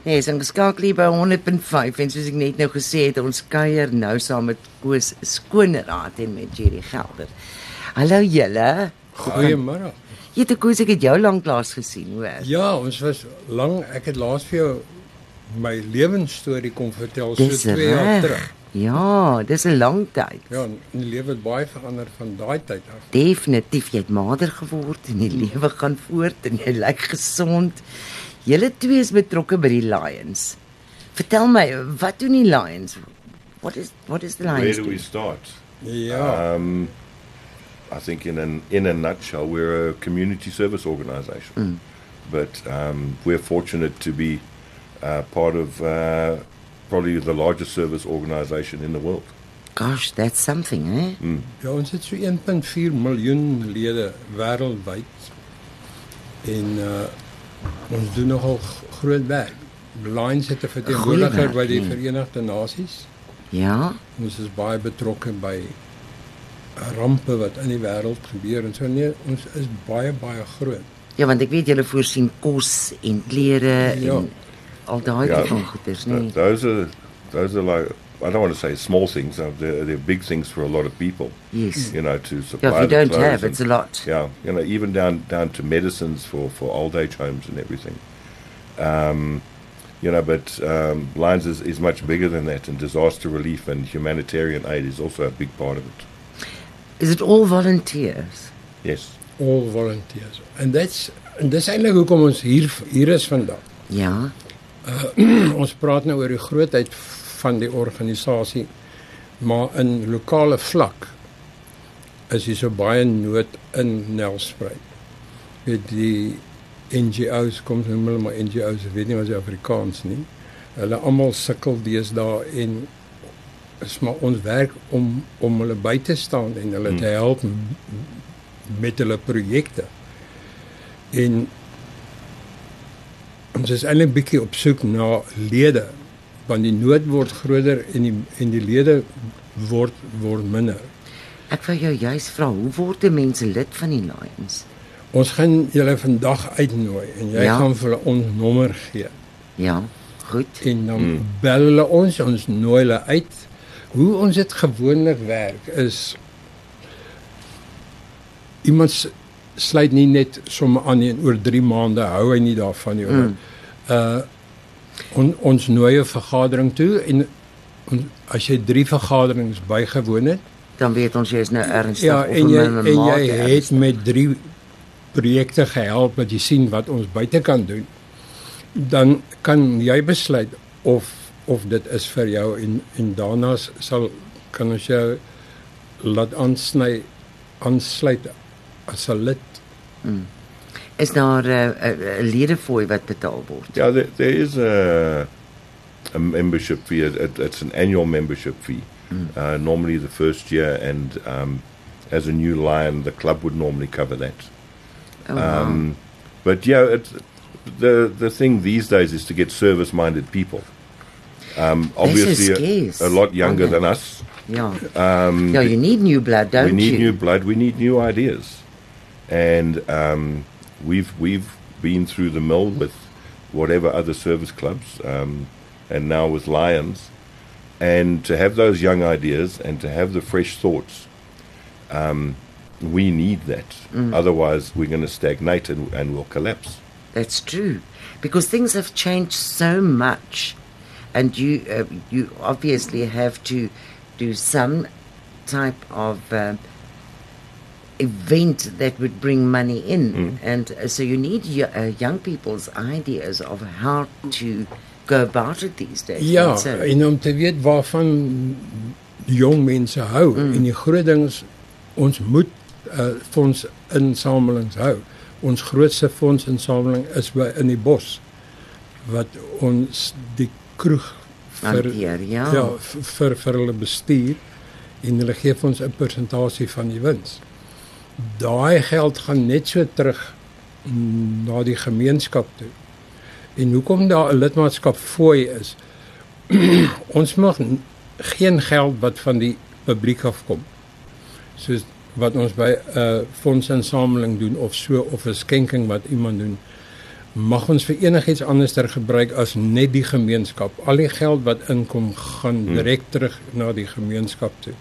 Nee, is ingeskakel hier by 100.5 en soos ek net nou gesê het, ons kuier nou saam met Koos Skoonraad en met Jerry Gelder. Hallo julle. Goeiemôre. Jy het Koos ek het jou lanklaas gesien, hoor. Ja, ons was lank ek het laas vir jou my lewensstorie kom vertel so Dis 2 jaar terug. Ja, dis 'n lang tyd. Ja, en die lewe het baie verander van daai tyd af. Definitief jy het mader geword en die lewe gaan voort en jy lyk gesond. Julle twee is betrokke by die Lions. Vertel my, wat doen die Lions? What is what is the Where Lions? do we do? start? Ja. Um, I think in an in a nutshell, we're a community service organisation, but um, we're fortunate to be uh, part of uh, probably the largest service organisation in the world. Gosh, that's something, eh? ja, ons het so 1.4 miljoen lede wêreldwyd. En uh ons doen nogal groot werk. Lions het 'n verteenwoordiger by die nee. Verenigde Nasies. Ja. Ons is baie betrokke by rampe wat in die wêreld gebeur en so nee, ons is baie baie groot. Ja, want ek weet julle voorsien kos en klere Ja. en al daai Ja. tipe van goeders, nee. those are those are like I don't want to say small things. uh, They're, they're big things for a lot of people. Yes. You know, to supply. Ja, if you the don't have, and- it's a lot. Yeah, you know, even down down to medicines for for old age homes and everything. Um, you know, but um, Lions is, is much bigger than that, and disaster relief and humanitarian aid is also a big part of it. Is it all volunteers? Yes. All volunteers. And that's en dis eintlik hoekom ons hier hier is vandag. Ja. ons praat nou oor die grootheid van die organisasie, maar in lokale vlak is hier so baie nood in Nelspruit. Weet die NGO's kom noem hulle maar NGO's, weet nie wat se Afrikaans nie. Hulle almal sukkel deesdae en is maar ons werk om om hulle by te staan en hulle te help m- met hulle projekte. En ons is eintlik bietjie op soek na lede want die nood word groter en die en die lede word word minder. Ek wou jou juis vra, hoe word 'n mens lid van die Lions? Ons gaan julle vandag uitnooi en jy Ja. gaan vir ons nommer gee Ja, goed. en dan mm. bel hulle ons ons nooi hulle uit. Hoe ons dit gewoonlik werk is iemand sluit nie net sommer aan en oor 3 maande hou hy nie daarvan nie. Mm. Uh on, ons nooi 'n vergadering toe en on, as jy 3 vergaderings bygewoon het, Dan weet ons jy is nou ernstig ja, of en jy in 'n en mate jy het ernstig. met 3 projekte gehelp wat jy sien wat ons buite kan doen, dan kan jy besluit of of dit is vir jou en en daarna sal kan ons jou laat aansny aansluit as 'n lid. Is daar 'n ledefooi wat betaal word? Yeah, there, there is a a membership fee. It, it's an annual membership fee. Uh, normally the first year, and um, as a new lion, the club would normally cover that. Oh, wow. Um, but yeah, it's, the the thing these days is to get service-minded people. Um, obviously, a, a lot younger than us. ja. ja, you need new blood, don't you? we need you? new blood. We need new ideas, and um, we've we've been through the mill with whatever other service clubs, um, and now with Lions, and to have those young ideas and to have the fresh thoughts, um, we need that. Otherwise, we're going to stagnate and, and we'll collapse. That's true, because things have changed so much, and you uh, you obviously have to do some type of uh, event that would bring money in, and uh, so you need y- uh, young people's ideas of how to go about it these days. Ja, Not so. en om te weet waarvan jong mense hou mm. en die groot ding is ons moet uh, fonds insamelings hou. Ons grootste fondsinsameling is by in die bos wat ons die kroeg vir Hanteer, ja. ja vir vir hulle bestuur en hulle gee vir ons 'n persentasie van die wins. Daai geld gaan net so terug na die gemeenskap toe. En hoekom daar 'n lidmaatskap fooi is, ons mag geen geld wat van die publiek afkom. Soos wat ons by 'n uh, fondsinsameling doen of so of 'n skenking wat iemand doen. mag ons vir enigiets anderster gebruik as net die gemeenskap. Al die geld wat inkom gaan Hmm. direk terug na die gemeenskap toe.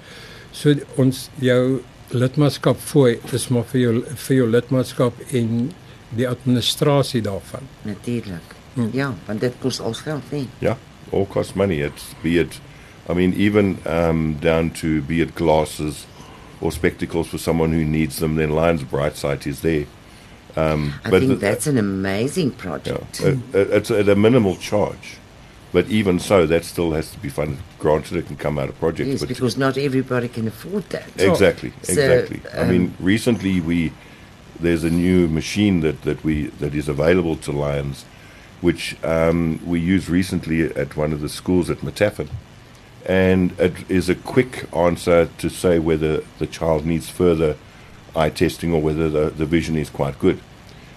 So ons jou lidmaatskap fooi is maar vir jou vir jou lidmaatskap en die administrasie daarvan. Natuurlik. Hmm. Ja, want dit kos ons geld, nee. Yeah, all costs money. It's be it, I mean, even um, down to be it glasses or spectacles for someone who needs them. Then Lions Bright Sight is there. Um, I but think the- that's an amazing project. it, it- it's at a minimal charge, but even so, that still has to be funded. Granted, it can come out of projects, Yes, but because not everybody can afford that. Exactly, So, exactly. I um, mean, recently we there's a new machine that, that we that is available to Lions, which um, we used recently at one of the schools at Metaffin, and it is a quick answer to say whether the child needs further eye testing or whether the, the vision is quite good.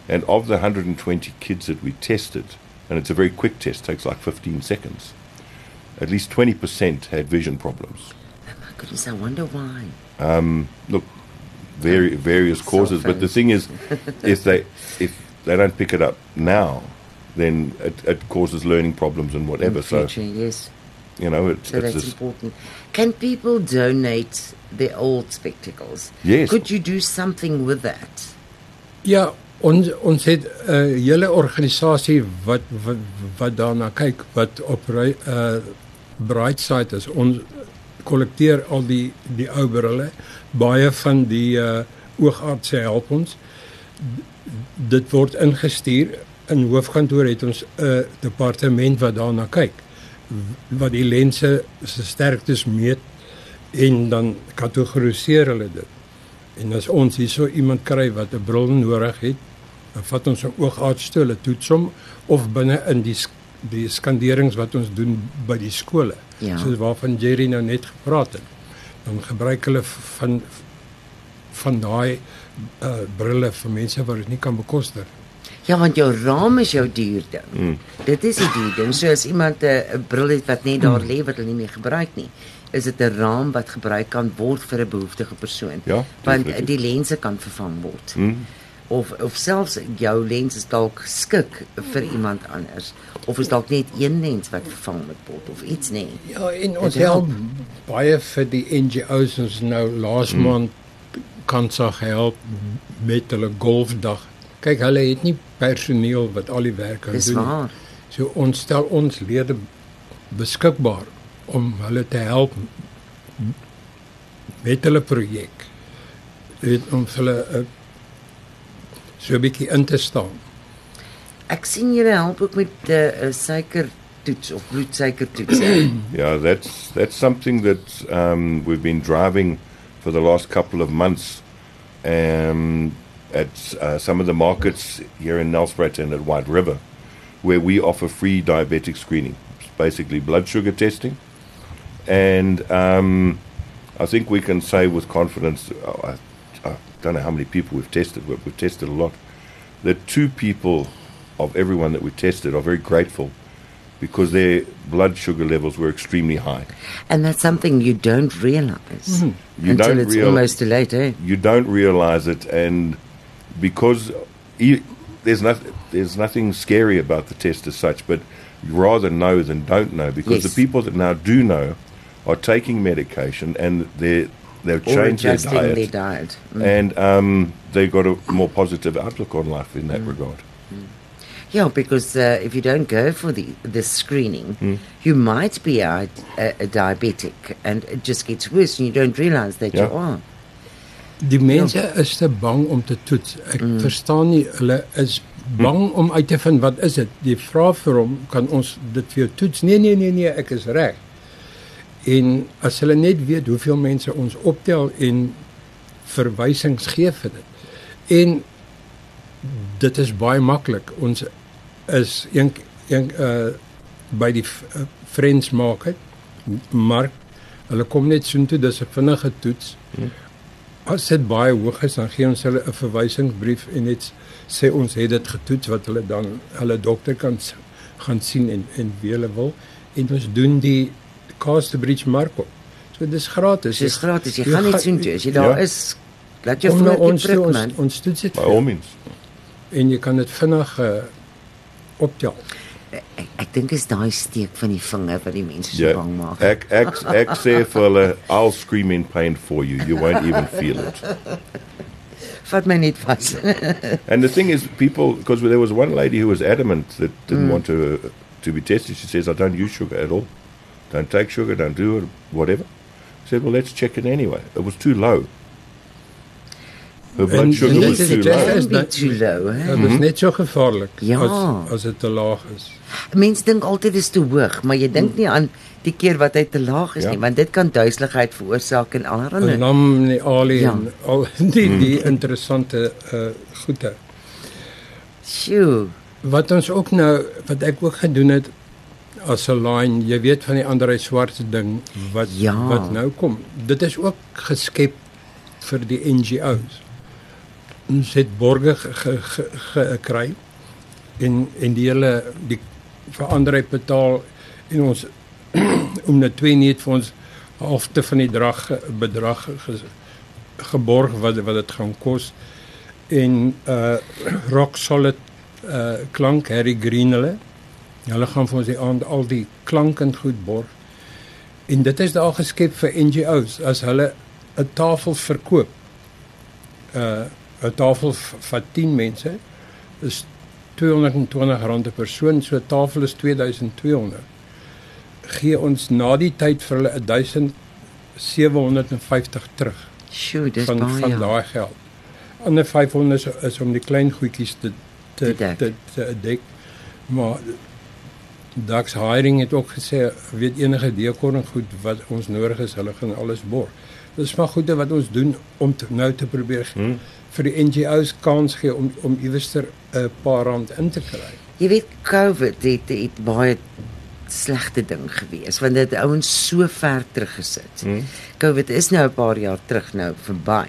And of the 120 kids that we tested, and it's a very quick test, takes like 15 seconds. At least 20% had vision problems. Oh my goodness, I wonder why. Um, look, vari- various Cell causes. But the thing is, if they if they don't pick it up now, then it, it causes learning problems and In whatever. So yes. you know, it, So it's that's important. Can people donate their old spectacles? Yes. Could you do something with that? Ja, ons ons het 'n uh, hele organisasie wat, wat wat daarna kyk wat op ry- uh Brightside is. Ons kollekteer al die die ou brille. Baie van die uh oogartse help ons. Dit word ingestuur in hoofkantoor het ons 'n departement wat daarna kyk wat die lense se sterktes meet en dan kategoriseer hulle dit. En as ons hierso iemand kry wat 'n bril nodig het, vat ons 'n oogarts toe, hulle toets hom of binne in die die skanderings wat ons doen by die skole. Ja. Soos waarvan Jerry nou net gepraat het. Dan gebruik hulle van van daai uh brille vir mense wat dit nie kan bekostig. Ja, want jou raam is jou duur ding. Mm. Dit is 'n duur ding. So as iemand 'n 'n bril het wat net daar lê wat hulle nie meer gebruik nie, is dit 'n raam wat gebruik kan word vir 'n behoeftige persoon. Ja, want die lense kan vervang word. Mm. Of of selfs jou lens is dalk skik vir iemand anders of is dalk net een lens wat vervang moet word of iets nê. Ja, en ons help help. baie vir die NGO's ons nou laas mm. maand kan sa gehelp met hulle golfdag. Kyk, hulle het nie personeel wat al die werk kan Dis doen. nie. waar. So ons stel ons lede beskikbaar om hulle te help met hulle projek. Om vir hulle uh, so 'n bietjie in te staan. Ek sien julle help ook met 'n uh, uh, suikertoets of bloedsuikertoets. yeah, that's that's something that um, we've been driving for the last couple of months. Um, at uh, some of the markets here in Nelspruit and at White River, where we offer free diabetic screening, it's basically blood sugar testing. And um, I think we can say with confidence, I, I don't know how many people we've tested, but we've tested a lot, The two people of everyone that we tested are very grateful because their blood sugar levels were extremely high. and that's something you don't realize You until don't it's real- almost too late, eh? You don't realize it, and because e- there's nothing, there's nothing scary about the test as such, but you rather know than don't know because Yes. the people that now do know are taking medication and they they've Or changed their adjusting diet, their diet. Mm. and um, they got a more positive outlook on life in that regard. Yeah, because uh, if you don't go for the the screening, Hmm. you might be a, a, a diabetic, and it just gets worse, and you don't realize that you are. Die mense is te bang om te toets. Ek mm. verstaan nie hulle is bang om uit te vind wat is dit. Jy vra vir hom, kan ons dit vir jou toets? Nee nee nee nee, ek is reg. En as hulle net weet hoeveel mense ons optel en verwysings gee vir dit. En dit is baie maklik. Ons is een een uh by die uh, Friends Market mark. Hulle kom net soontoe, dis 'n vinnige toets. As dit baie hoog is, dan gee ons hulle 'n verwysingsbrief en net sê ons het dit getoets wat hulle dan hulle dokter kan gaan sien en en wie hulle wil en ons doen die Casterbridge mark op. So dis gratis. Dis gratis. Jy Jy gaan net soheen toe. As jy daar Ja. is, laat jou na voetjie ons prik ons man. ons toets dit By vir jou. means. en jy kan dit vinnig uh, optel. Ek, ek dink is daai steek van die vinger wat die mense so Ja. bang maak. Ek ek ek sê vir hulle I'll scream in pain for you. You won't even feel it. Vat my net vas. And the thing is, people, because there was one lady who was adamant that didn't want to to be tested. She says, "I don't use sugar at all. Don't take sugar. Don't do it. Whatever." I said, "Well, let's check it anyway." It was too low. Her blood And- sugar and was is too low. as- Can be too low, hè? Dit is net so gevaarlik Ja. as as dit te laag is. Mense dink altyd dis te hoog, maar jy dink nie aan die keer wat hy te laag is Ja. nie, want dit kan duiseligheid veroorsaak en allerlei. En lam die alie Ja. en al die die interessante uh goede. Sjoe. Wat ons ook nou wat ek ook gedoen het as 'n line, jy weet van die ander swart ding wat Ja. wat nou kom. Dit is ook geskep vir die NGO's. Ons het borge gekry ge, ge, en en die hele die verander het betaal en ons om net twee net vir ons halfte van die drag bedrag ge, geborg wat wat dit gaan kos en uh rock solid uh klank Harry Green hulle hulle gaan vir ons die aand al die klank en goed borg en dit is daar geskep vir NGO's as hulle 'n tafel verkoop uh 'n tafel v- van 10 mense is R220 per persoon so 'n tafel is 2200 gee ons na die tyd vir hulle 1750 terug Sjoe, dis van baie. van daai geld. Ander 500 is, is om die klein goedjies te te Te dek. te, te dek. Maar Dax Hiring het ook gesê weet enige dekor en goed wat ons nodig is, hulle gaan alles borg. Dis maar goede wat ons doen om te, nou te probeer Hmm. vir die NGO's kans gee om om iewerster 'n paar rand in te kry. Jy weet COVID het het baie slegte ding gewees want dit ouens so ver teruggesit. Hmm. COVID is nou 'n paar jaar terug nou verby,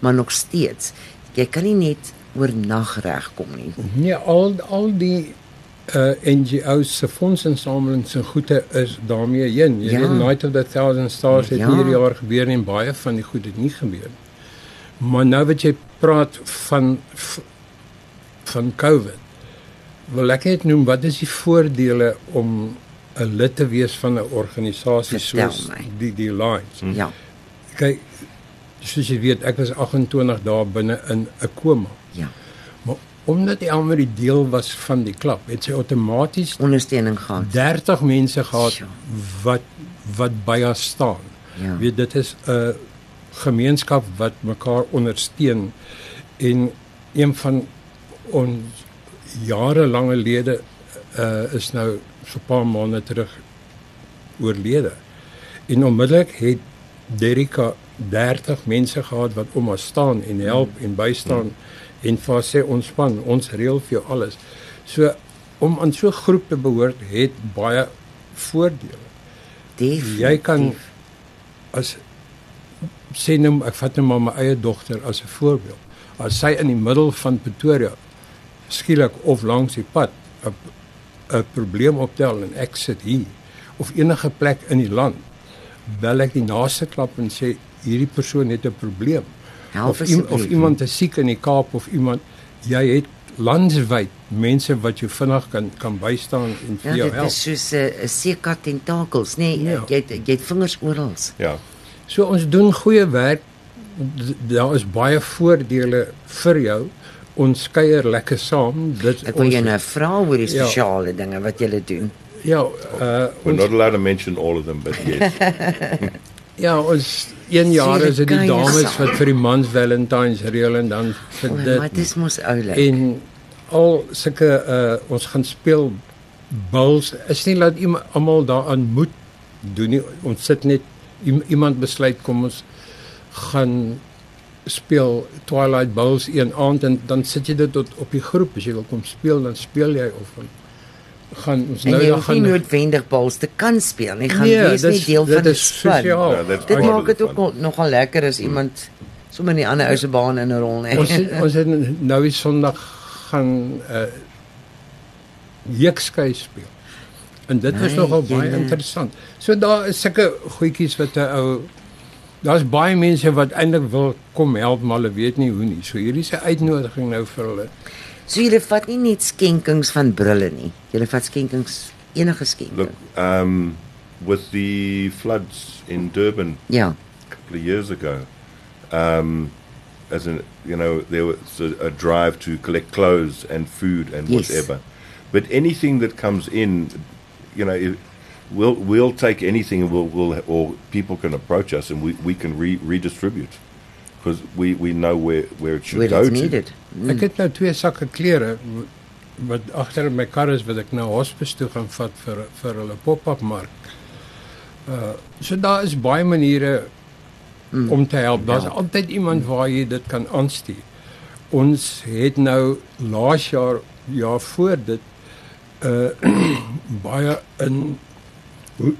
maar nog steeds. Jy kan nie net oornag regkom nie. Nee, al al die uh NGO's se fondsinsamelings en goede is daarmee heen. Jy Ja. weet Night of the Thousand Stars het Ja. hierdie jaar gebeur en baie van die goed het nie gebeur nie. Maar nou wat jy praat van van COVID. Wil ek net noem wat is die voordele om 'n lid te wees van 'n organisasie soos my. die die Lions? Ja. Kyk, soos jy weet, ek was 28 dae binne in 'n koma. Ja. Omdat hy al met die deel was van die klub, het sy outomaties Ondersteuning gehad. 30 mense gehad wat wat by haar staan. Ja. Weet dit is 'n gemeenskap wat mekaar ondersteun en een van ons jarelange lede uh, is nou so 'n paar maande terug oorlede. En onmiddellik het Derika 30 mense gehad wat om haar staan en help en bystaan en vir sê ontspan, ons reël vir jou alles. So om aan so 'n groep te behoort het baie voordele. Definitief. Jy kan as sê nou ek vat nou maar my eie dogter as 'n voorbeeld. As sy in die middel van Pretoria skielik of langs die pad 'n 'n probleem optel en ek sit hier of enige plek in die land bel ek die naaste klap en sê hierdie persoon het 'n probleem Help of, iem, of iemand is siek in die Kaap of iemand jy het landwyd mense wat jou vinnig kan kan bystaan en vir Ja, jou dit help. is soos 'n 'n seekat tentakels, nê? Nee, Ja. jy het, jy het vingers oral. Ja. So ons doen goeie werk. Daar is baie voordele vir jou. Ons kuier lekker saam. Dit Ek wil ons jou nou vra oor die Ja. sosiale dinge wat jy doen. ja, uh We're ons not allowed to mention all of them, but yes. ja, ons een jaar is dit die dames wat vir die mans Valentines reël en dan vir dit maar dit is mos oulik. en al sulke uh ons gaan speel buls. Is nie iemand almal daaraan moet doen nie. Ons sit net iem- iemand besluit kom ons gaan speel Twilight Bowls een aand en dan sit jy dit tot op die groep as jy wil kom speel dan speel jy of gaan ons En nou dan hoef nie gaan noodwendig bals te kan speel nie. Gaan Nee, wees dit nie is- deel dit van die is span. Ja, dit- Dit maak dit ook al, nogal lekker as iemand sommer in die ander ou se baan in 'n rol ons net. het, ons het nou die Sondag gaan uh jeukskei speel. En dit was Nee, nogal baie jene. interessant. So daar is sulke goedjies wat 'n ou daar's baie mense wat eintlik wil kom help maar hulle weet nie hoe nie. So hierdie is 'n uitnodiging nou vir hulle. So julle vat nie net skenkings van brille nie. Julle vat skenkings enige skenking. Look, um, with the floods in Durban Ja. a couple of years ago, um, as in, you know, there was a, a drive to collect clothes and food and Yes. whatever. But anything that comes in, you know, it, we'll we'll take anything, and we'll we'll or people can approach us, and we, we can re, redistribute because we, we know where, where it should Where go it's to. needed. Ek het nou twee sakke klere wat agter in my kar is wat ek nou hospis toe gaan vat vir vir hulle pop-up mark. Uh so daar is baie maniere Mm. om te help. Daar's Help. altyd iemand waar jy dit kan aanstuur. Ons het nou laas jaar jaar voor dit uh baie in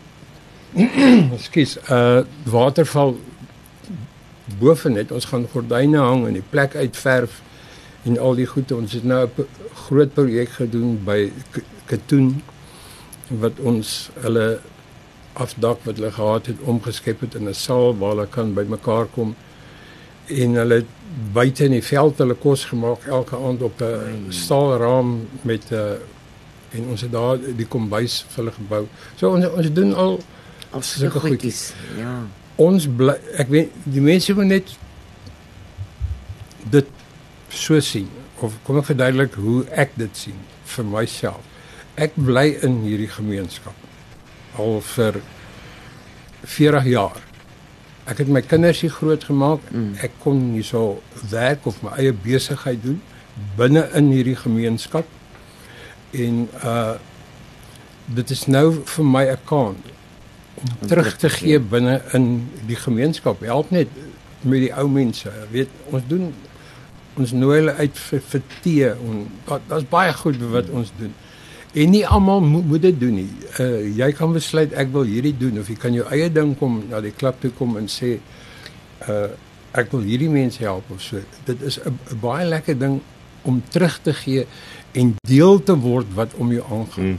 Ekskuus, uh waterval boven net. Ons gaan gordyne hang en die plek uitverf en al die goed. Ons het nou 'n groot projek gedoen by Katoen wat ons hulle afdak wat hulle gehad het omgeskep het in 'n saal waar hulle kan bymekaar kom en hulle buite in die veld hulle kos gemaak elke aand op 'n staalraam met 'n uh, en ons het daar die kombuis vir hulle gebou. So ons ons doen al sulke goedjies. Ja. Ons bly ek weet die mense moet net dit so sien of kom ek verduidelik hoe ek dit sien vir myself. Ek bly in hierdie gemeenskap al vir 40 jaar. Ek het my kinders hier groot gemaak. Mm. Ek kon nie so werk of my eie besigheid doen binne in hierdie gemeenskap. En uh dit is nou vir my 'n kans terug te gee binne in die gemeenskap. Help net met die ou mense. Weet, ons doen ons nooi hulle uit vir, vir tee en dat daar's baie goed wat ons doen. En nie almal mo moet dit doen nie. Uh jy kan besluit ek wil hierdie doen of jy kan jou eie ding kom na die klub toe kom en sê uh ek wil hierdie mense help of so. Dit is 'n baie lekker ding om terug te gee en deel te word wat om jou aangaan. Mm.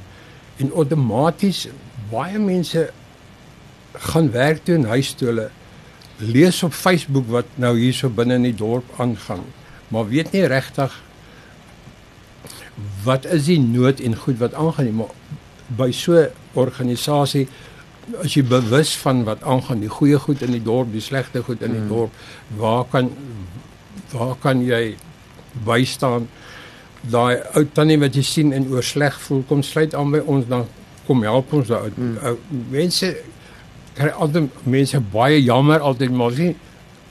En outomaties baie mense gaan werk toe en huis toe hulle lees op Facebook wat nou hierso binne in die dorp aangaan, maar weet nie regtig wat is die nood en goed wat aangaan nie, maar by so 'n organisasie as jy bewus van wat aangaan, die goeie goed in die dorp, die slegte goed in die Mm. dorp, waar kan waar kan jy bystaan? Daai ou tannie wat jy sien en oor sleg voel, kom sluit aan by ons dan kom help ons daai Mm. ou mense kry altyd mense baie jammer altyd maar sien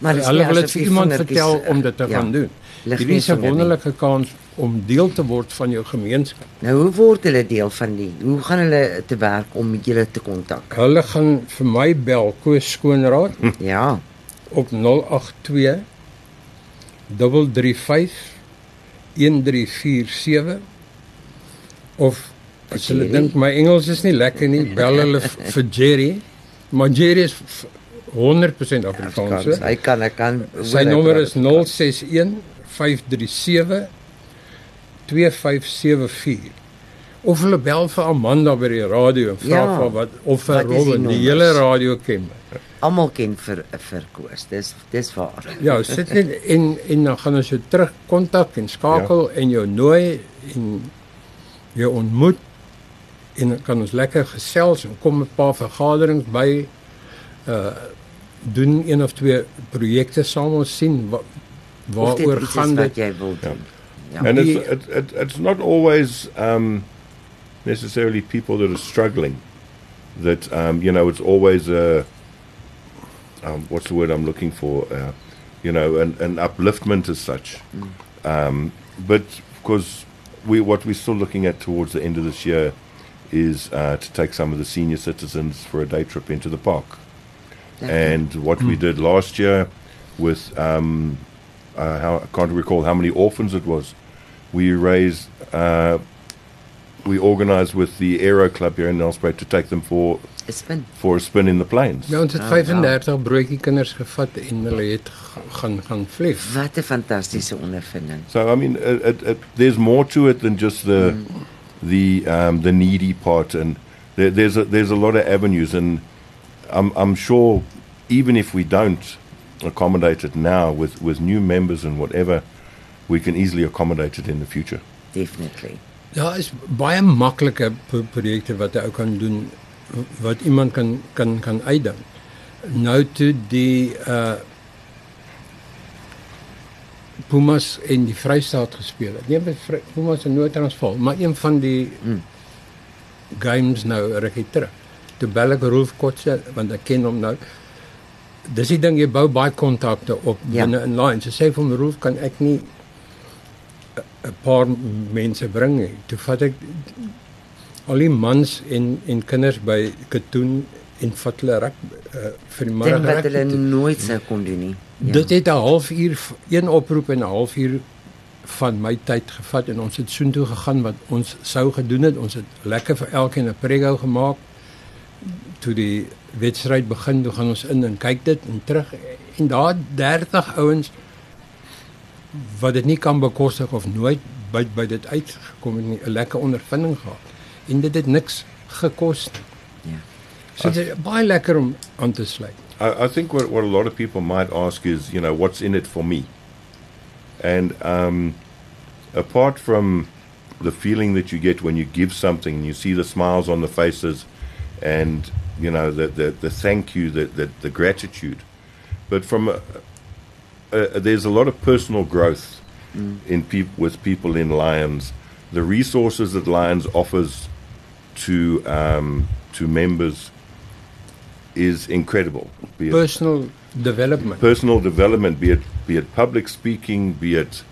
Maar hulle wil dit vir iemand vertel eh, om dit te ja, gaan doen. lig Hierdie nie is 'n wonderlike kans om deel te word van jou gemeenskap. Nou hoe word hulle deel van die? Hoe gaan hulle te werk om met julle te kontak? Hulle gaan vir my bel Koos Skoonraad Ja. op 082 335 1347 of as hulle dink my Engels is nie lekker nie, bel hulle vir Jerry. Maar Jerry is v- 100% Afrikaans. Afrikaans. Hy kan hy kan Sy nommer is Afrikaans. 061 537 2574. Of hulle bel vir Amanda by die radio en vra Ja. vir wat of vir die Robin, die nommers? hele radio ken. Almal ken vir vir Koos. Dis dis waar. Ja, sit net en en dan gaan ons jou terug kontak en skakel ja. en jou nooi en jou ontmoet en dan kan ons lekker gesels en kom 'n paar vergaderings by uh doen een of twee projekte saam ons sien wa, waaroor gaan wat dit jy wil doen. Ja. And it's, it, it, it's not always um, necessarily people that are struggling. That um, you know, it's always a um, what's the word I'm looking for? Uh, you know, an, an upliftment as such. Um, but of course, we what we're still looking at towards the end of this year is uh, to take some of the senior citizens for a day trip into the park. And what we did last year with um, uh, how, I can't recall how many orphans it was. We raised, uh, we organised with the Aero Club here in Nelspruit to take them for Is spin. for a spin in the plains. Ja, ons het Ah, 35 broodjie kinders gevat en hulle het g- gaan gaan vlieg. Wat 'n fantastiese ondervinding. So I mean, it, it, it, there's more to it than just the the um, the needy part, and there, there's a, there's a lot of avenues, and I'm I'm sure even if we don't accommodate it now with with new members and whatever, we can easily accommodate it in the future. Definitely. Daar is baie maklike pro- projekte wat 'n ou kan doen wat iemand kan kan kan uitdink. Nou toe die uh Pumas in die Vrystaat gespeel het. Nie met Pumas in Noord-Transvaal, maar een van die Mm. games nou rukkie terug. Toe bel ek Rolf Kotse want ek ken hom nou. Dis die ding jy bou baie kontakte op Ja. binne in Lions. Sy sê vir hom Rolf kan ek nie 'n paar mense bring nie. Toe vat ek al die mans en en kinders by Katoen en vat hulle rek uh, vir die Ding middag wat hulle nooit sou kon doen nie. Ja. Dit het 'n halfuur een oproep en 'n halfuur van my tyd gevat en ons het soontoe gegaan wat ons sou gedoen het. Ons het lekker vir elkeen 'n prego gemaak. Toe die wedstryd begin, toe gaan ons in en kyk dit en terug en daar 30 ouens wat dit nie kan bekostig of nooit by by dit uitgekom het nie, 'n lekker ondervinding gehad. En dit het niks gekos nie. Ja. So is baie lekker om aan te sluit. I, I think what, what a lot of people might ask is, you know, what's in it for me? And um, apart from the feeling that you get when you give something and you see the smiles on the faces and, you know, the, the, the thank you, the, the, the gratitude, but from a, uh, there's a lot of personal growth in peop- with people in Lions. The resources that Lions offers to um, to members is incredible. Be it Personal development. personal development, be it be it public speaking, be it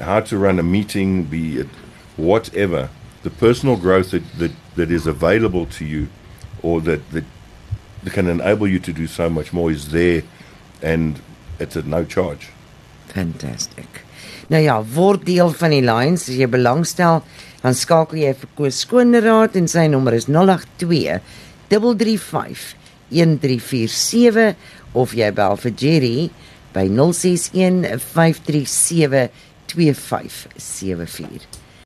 how to run a meeting, be it whatever. The personal growth that, that, that is available to you, or that, that that can enable you to do so much more, is there, and it's at no charge. Fantastic. Nou ja, word deel van die Lions as jy belangstel, dan skakel jy vir Koos Skoonraad en sy nommer is 082 335 1347 of jy bel vir Jerry by 061 537 2574.